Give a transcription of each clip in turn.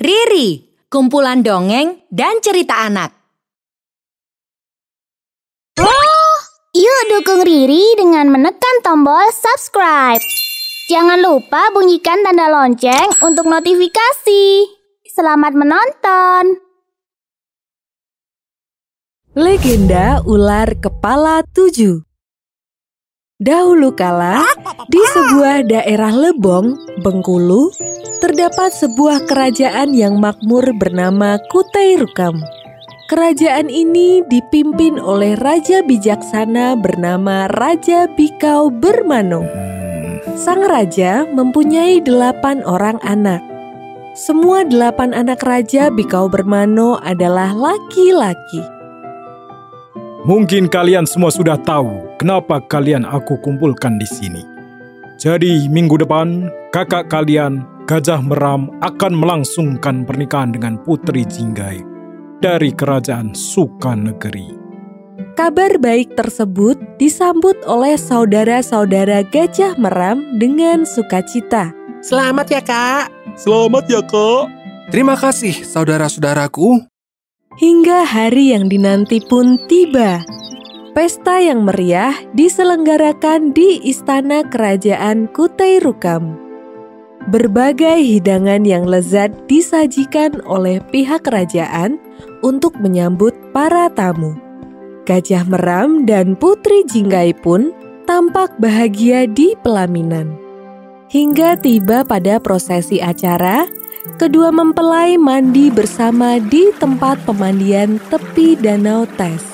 Riri, kumpulan dongeng dan cerita anak. Yuk dukung Riri dengan menekan tombol subscribe. Jangan lupa bunyikan tanda lonceng untuk notifikasi. Selamat menonton. Legenda ular kepala tujuh Dahulu kala, di sebuah daerah Lebong, Bengkulu, terdapat sebuah kerajaan yang makmur bernama Kutai Rukam. Kerajaan ini dipimpin oleh raja bijaksana bernama Raja Bikau Bermano. Sang raja mempunyai delapan orang anak. Semua delapan anak raja Bikau Bermano adalah laki-laki. Mungkin kalian semua sudah tahu kenapa kalian aku kumpulkan di sini. Jadi minggu depan kakak kalian Gajah Meram akan melangsungkan pernikahan dengan Putri Jinggai dari kerajaan Sukanegeri. Kabar baik tersebut disambut oleh saudara-saudara Gajah Meram dengan sukacita. Selamat ya kak. Selamat ya kak. Terima kasih saudara-saudaraku. Hingga hari yang dinanti pun tiba. Pesta yang meriah diselenggarakan di Istana Kerajaan Kutai Rukam. Berbagai hidangan yang lezat disajikan oleh pihak kerajaan untuk menyambut para tamu. Gajah Meram dan Putri Jinggai pun tampak bahagia di pelaminan. Hingga tiba pada prosesi acara, kedua mempelai mandi bersama di tempat pemandian tepi Danau Tes.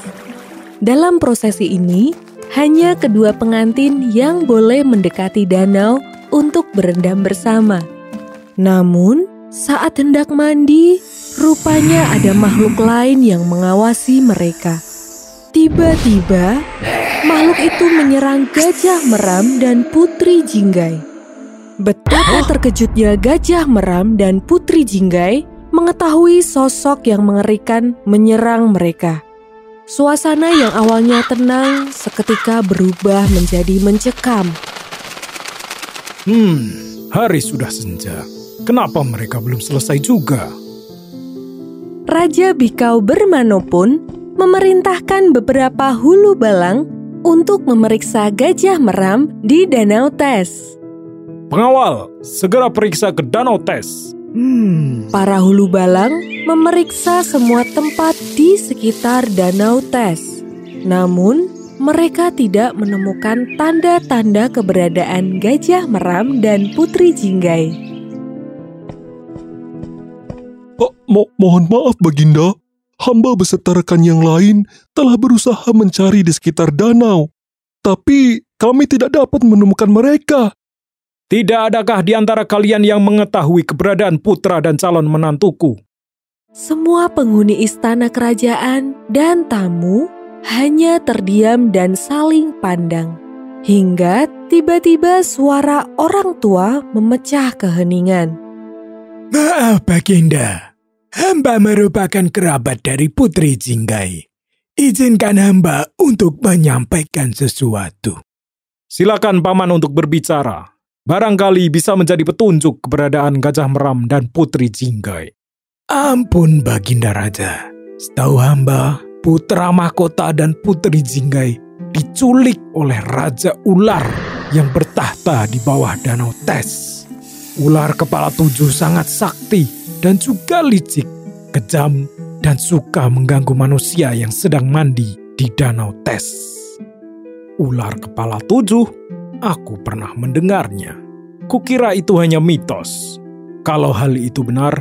Dalam prosesi ini, hanya kedua pengantin yang boleh mendekati danau untuk berendam bersama. Namun, saat hendak mandi, rupanya ada makhluk lain yang mengawasi mereka. Tiba-tiba, makhluk itu menyerang Gajah Meram dan Putri Jinggai. Betapa terkejutnya Gajah Meram dan Putri Jinggai mengetahui sosok yang mengerikan menyerang mereka. Suasana yang awalnya tenang seketika berubah menjadi mencekam. Hmm, hari sudah senja. Kenapa mereka belum selesai juga? Raja Bikau Bermano pun memerintahkan beberapa hulu balang untuk memeriksa Gajah Meram di Danau Tes. Pengawal, segera periksa ke Danau Tes. Hmm, para hulu balang memeriksa semua tempat di sekitar Danau Tes. Namun, mereka tidak menemukan tanda-tanda keberadaan Gajah Meram dan Putri Jinggai. Oh, mo mohon maaf Baginda, hamba beserta rekan yang lain telah berusaha mencari di sekitar danau. Tapi kami tidak dapat menemukan mereka. Tidak adakah di antara kalian yang mengetahui keberadaan putra dan calon menantuku? Semua penghuni istana kerajaan dan tamu hanya terdiam dan saling pandang. Hingga tiba-tiba suara orang tua memecah keheningan. Maaf Baginda, hamba merupakan kerabat dari Putri Jinggai. Izinkan hamba untuk menyampaikan sesuatu. Silakan paman untuk berbicara. Barangkali bisa menjadi petunjuk keberadaan Gajah Meram dan Putri Jinggai. Ampun Baginda Raja, setahu hamba, putra mahkota dan Putri Jinggai diculik oleh Raja Ular yang bertahta di bawah Danau Tes. Ular kepala tujuh sangat sakti dan juga licik, kejam, dan suka mengganggu manusia yang sedang mandi di Danau Tes. Ular kepala tujuh, aku pernah mendengarnya. Kukira itu hanya mitos. Kalau hal itu benar,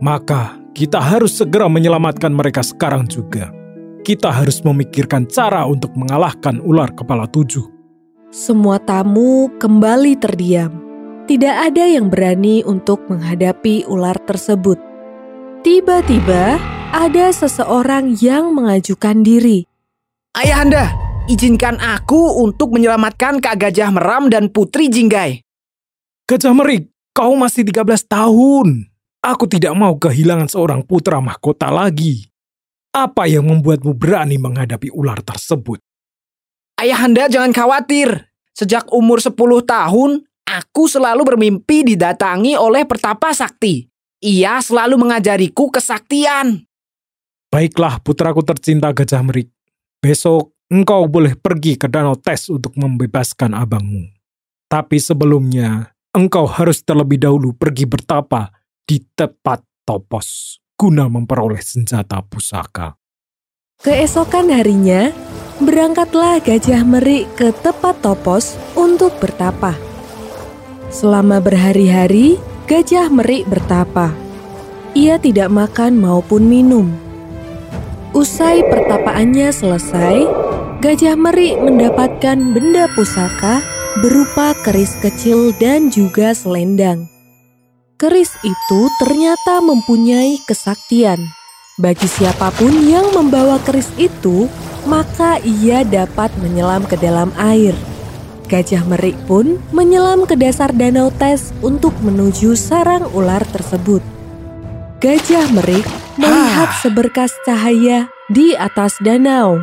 maka kita harus segera menyelamatkan mereka sekarang juga. Kita harus memikirkan cara untuk mengalahkan ular kepala tujuh. Semua tamu kembali terdiam. Tidak ada yang berani untuk menghadapi ular tersebut. Tiba-tiba, ada seseorang yang mengajukan diri. Ayahanda, izinkan aku untuk menyelamatkan Kak Gajah Meram dan Putri Jinggai. Gajah Merik, kau masih 13 tahun. Aku tidak mau kehilangan seorang putra mahkota lagi. Apa yang membuatmu berani menghadapi ular tersebut? Ayahanda jangan khawatir. Sejak umur 10 tahun, aku selalu bermimpi didatangi oleh pertapa sakti. Ia selalu mengajariku kesaktian. Baiklah putraku tercinta Gajah Merik. Besok engkau boleh pergi ke Danau Tes untuk membebaskan abangmu. Tapi sebelumnya, engkau harus terlebih dahulu pergi bertapa di tepat topos guna memperoleh senjata pusaka. Keesokan harinya, berangkatlah Gajah Merik ke tepat topos untuk bertapa. Selama berhari-hari, Gajah Merik bertapa. Ia tidak makan maupun minum. Usai pertapaannya selesai, Gajah Merik mendapatkan benda pusaka berupa keris kecil dan juga selendang. Keris itu ternyata mempunyai kesaktian. Bagi siapa pun yang membawa keris itu, maka ia dapat menyelam ke dalam air. Gajah Merik pun menyelam ke dasar danau Tes untuk menuju sarang ular tersebut. Gajah Merik melihat seberkas cahaya di atas danau.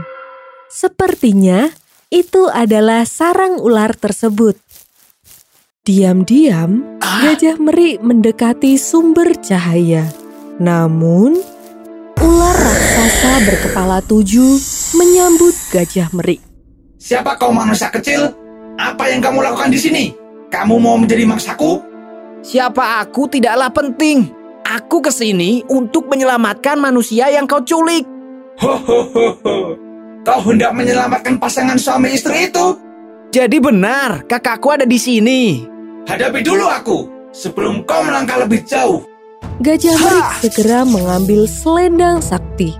Sepertinya itu adalah sarang ular tersebut. Diam-diam, Gajah Merik mendekati sumber cahaya. Namun, ular raksasa berkepala tujuh menyambut Gajah Merik. Siapa kau manusia kecil? Apa yang kamu lakukan di sini? Kamu mau menjadi mangsaku? Siapa aku tidaklah penting. Aku ke sini untuk menyelamatkan manusia yang kau culik. Hohoho. Kau hendak menyelamatkan pasangan suami istri itu? Jadi benar, kakakku ada di sini. Hadapi dulu aku sebelum kau melangkah lebih jauh. Gajah Merik segera mengambil selendang sakti.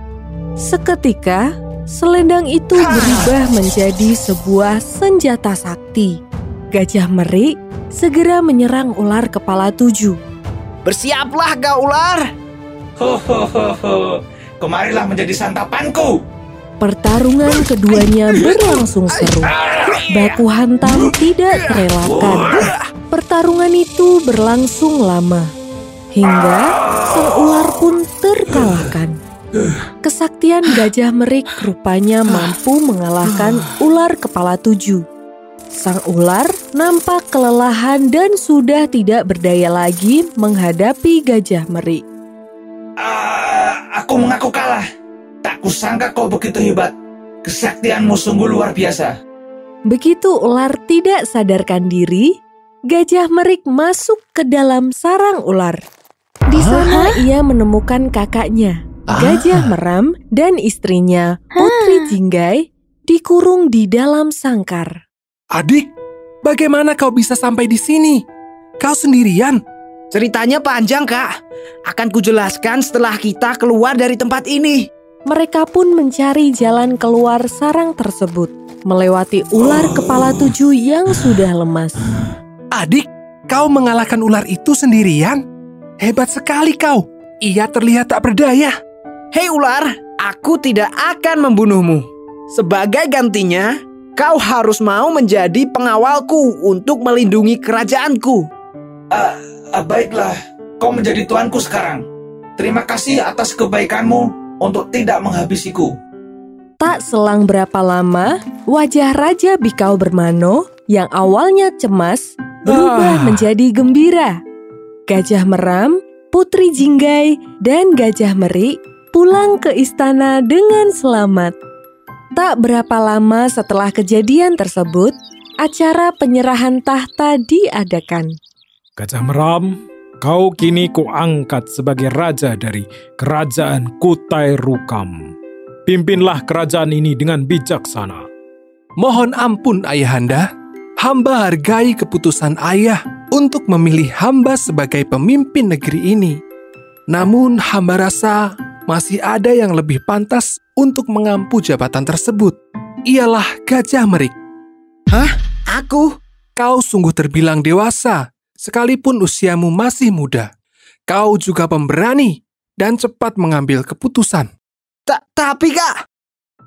Seketika, selendang itu berubah menjadi sebuah senjata sakti. Gajah Merik segera menyerang ular kepala tujuh. Bersiaplah kau ular. Hohoho. Kemarilah menjadi santapanku. Pertarungan keduanya berlangsung seru. Baku hantam tidak terelakkan. Pertarungan itu berlangsung lama. Hingga sang ular pun terkalahkan. Kesaktian Gajah Merik rupanya mampu mengalahkan ular kepala tujuh. Sang ular nampak kelelahan dan sudah tidak berdaya lagi menghadapi Gajah Merik. Uh, aku mengaku kalah. Kusangka kau begitu hebat. Kesaktianmu sungguh luar biasa. Begitu ular tidak sadarkan diri, Gajah Merik masuk ke dalam sarang ular. Di sana ia menemukan kakaknya, Gajah Meram dan istrinya, Putri Jinggai, dikurung di dalam sangkar. Adik, bagaimana kau bisa sampai di sini? Kau sendirian? Ceritanya panjang, Kak. Akan kujelaskan setelah kita keluar dari tempat ini. Mereka pun mencari jalan keluar sarang tersebut, melewati ular kepala tujuh yang sudah lemas. Adik, kau mengalahkan ular itu sendirian? Hebat sekali kau. Ia terlihat tak berdaya. Hei ular, aku tidak akan membunuhmu. Sebagai gantinya, kau harus mau menjadi pengawalku untuk melindungi kerajaanku. Uh, uh, baiklah, kau menjadi tuanku sekarang. Terima kasih atas kebaikanmu untuk tidak menghabisiku. Tak selang berapa lama, wajah Raja Bikau Bermano yang awalnya cemas berubah Ah. menjadi gembira. Gajah Meram, Putri Jinggai, dan Gajah Merik pulang ke istana dengan selamat. Tak berapa lama setelah kejadian tersebut, acara penyerahan tahta diadakan. Gajah Meram, kau kini kuangkat sebagai raja dari kerajaan Kutai Rukam. Pimpinlah kerajaan ini dengan bijaksana. Mohon ampun ayahanda, hamba hargai keputusan ayah untuk memilih hamba sebagai pemimpin negeri ini. Namun hamba rasa masih ada yang lebih pantas untuk mengampu jabatan tersebut. Ialah Gajah Merik. Aku? Kau sungguh terbilang dewasa, sekalipun usiamu masih muda. Kau juga pemberani dan cepat mengambil keputusan. Ta tapi kak,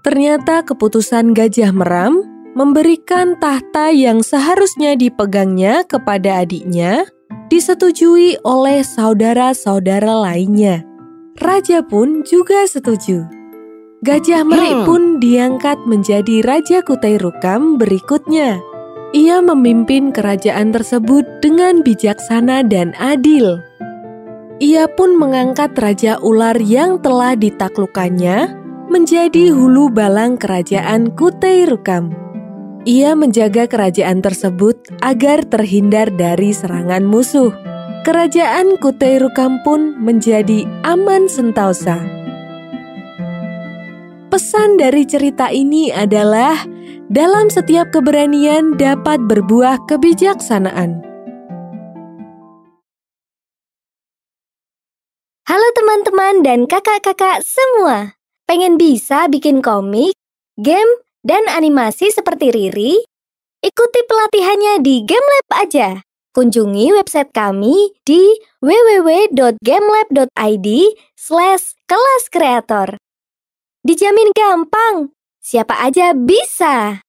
Ternyata keputusan Gajah Meram memberikan tahta yang seharusnya dipegangnya kepada adiknya disetujui oleh saudara-saudara lainnya. Raja pun juga setuju. Gajah Merik Hmm. pun diangkat menjadi Raja Kutai Rukam berikutnya. Ia memimpin kerajaan tersebut dengan bijaksana dan adil. Ia pun mengangkat Raja Ular yang telah ditaklukkannya menjadi hulu balang kerajaan Kutai Rukam. Ia menjaga kerajaan tersebut agar terhindar dari serangan musuh. Kerajaan Kutai Rukam pun menjadi aman sentosa. Pesan dari cerita ini adalah dalam setiap keberanian dapat berbuah kebijaksanaan. Halo teman-teman dan kakak-kakak semua. Pengen bisa bikin komik, game, dan animasi seperti Riri? Ikuti pelatihannya di GameLab aja. Kunjungi website kami di www.gamelab.id slash kelas kreator. Dijamin gampang, siapa aja bisa.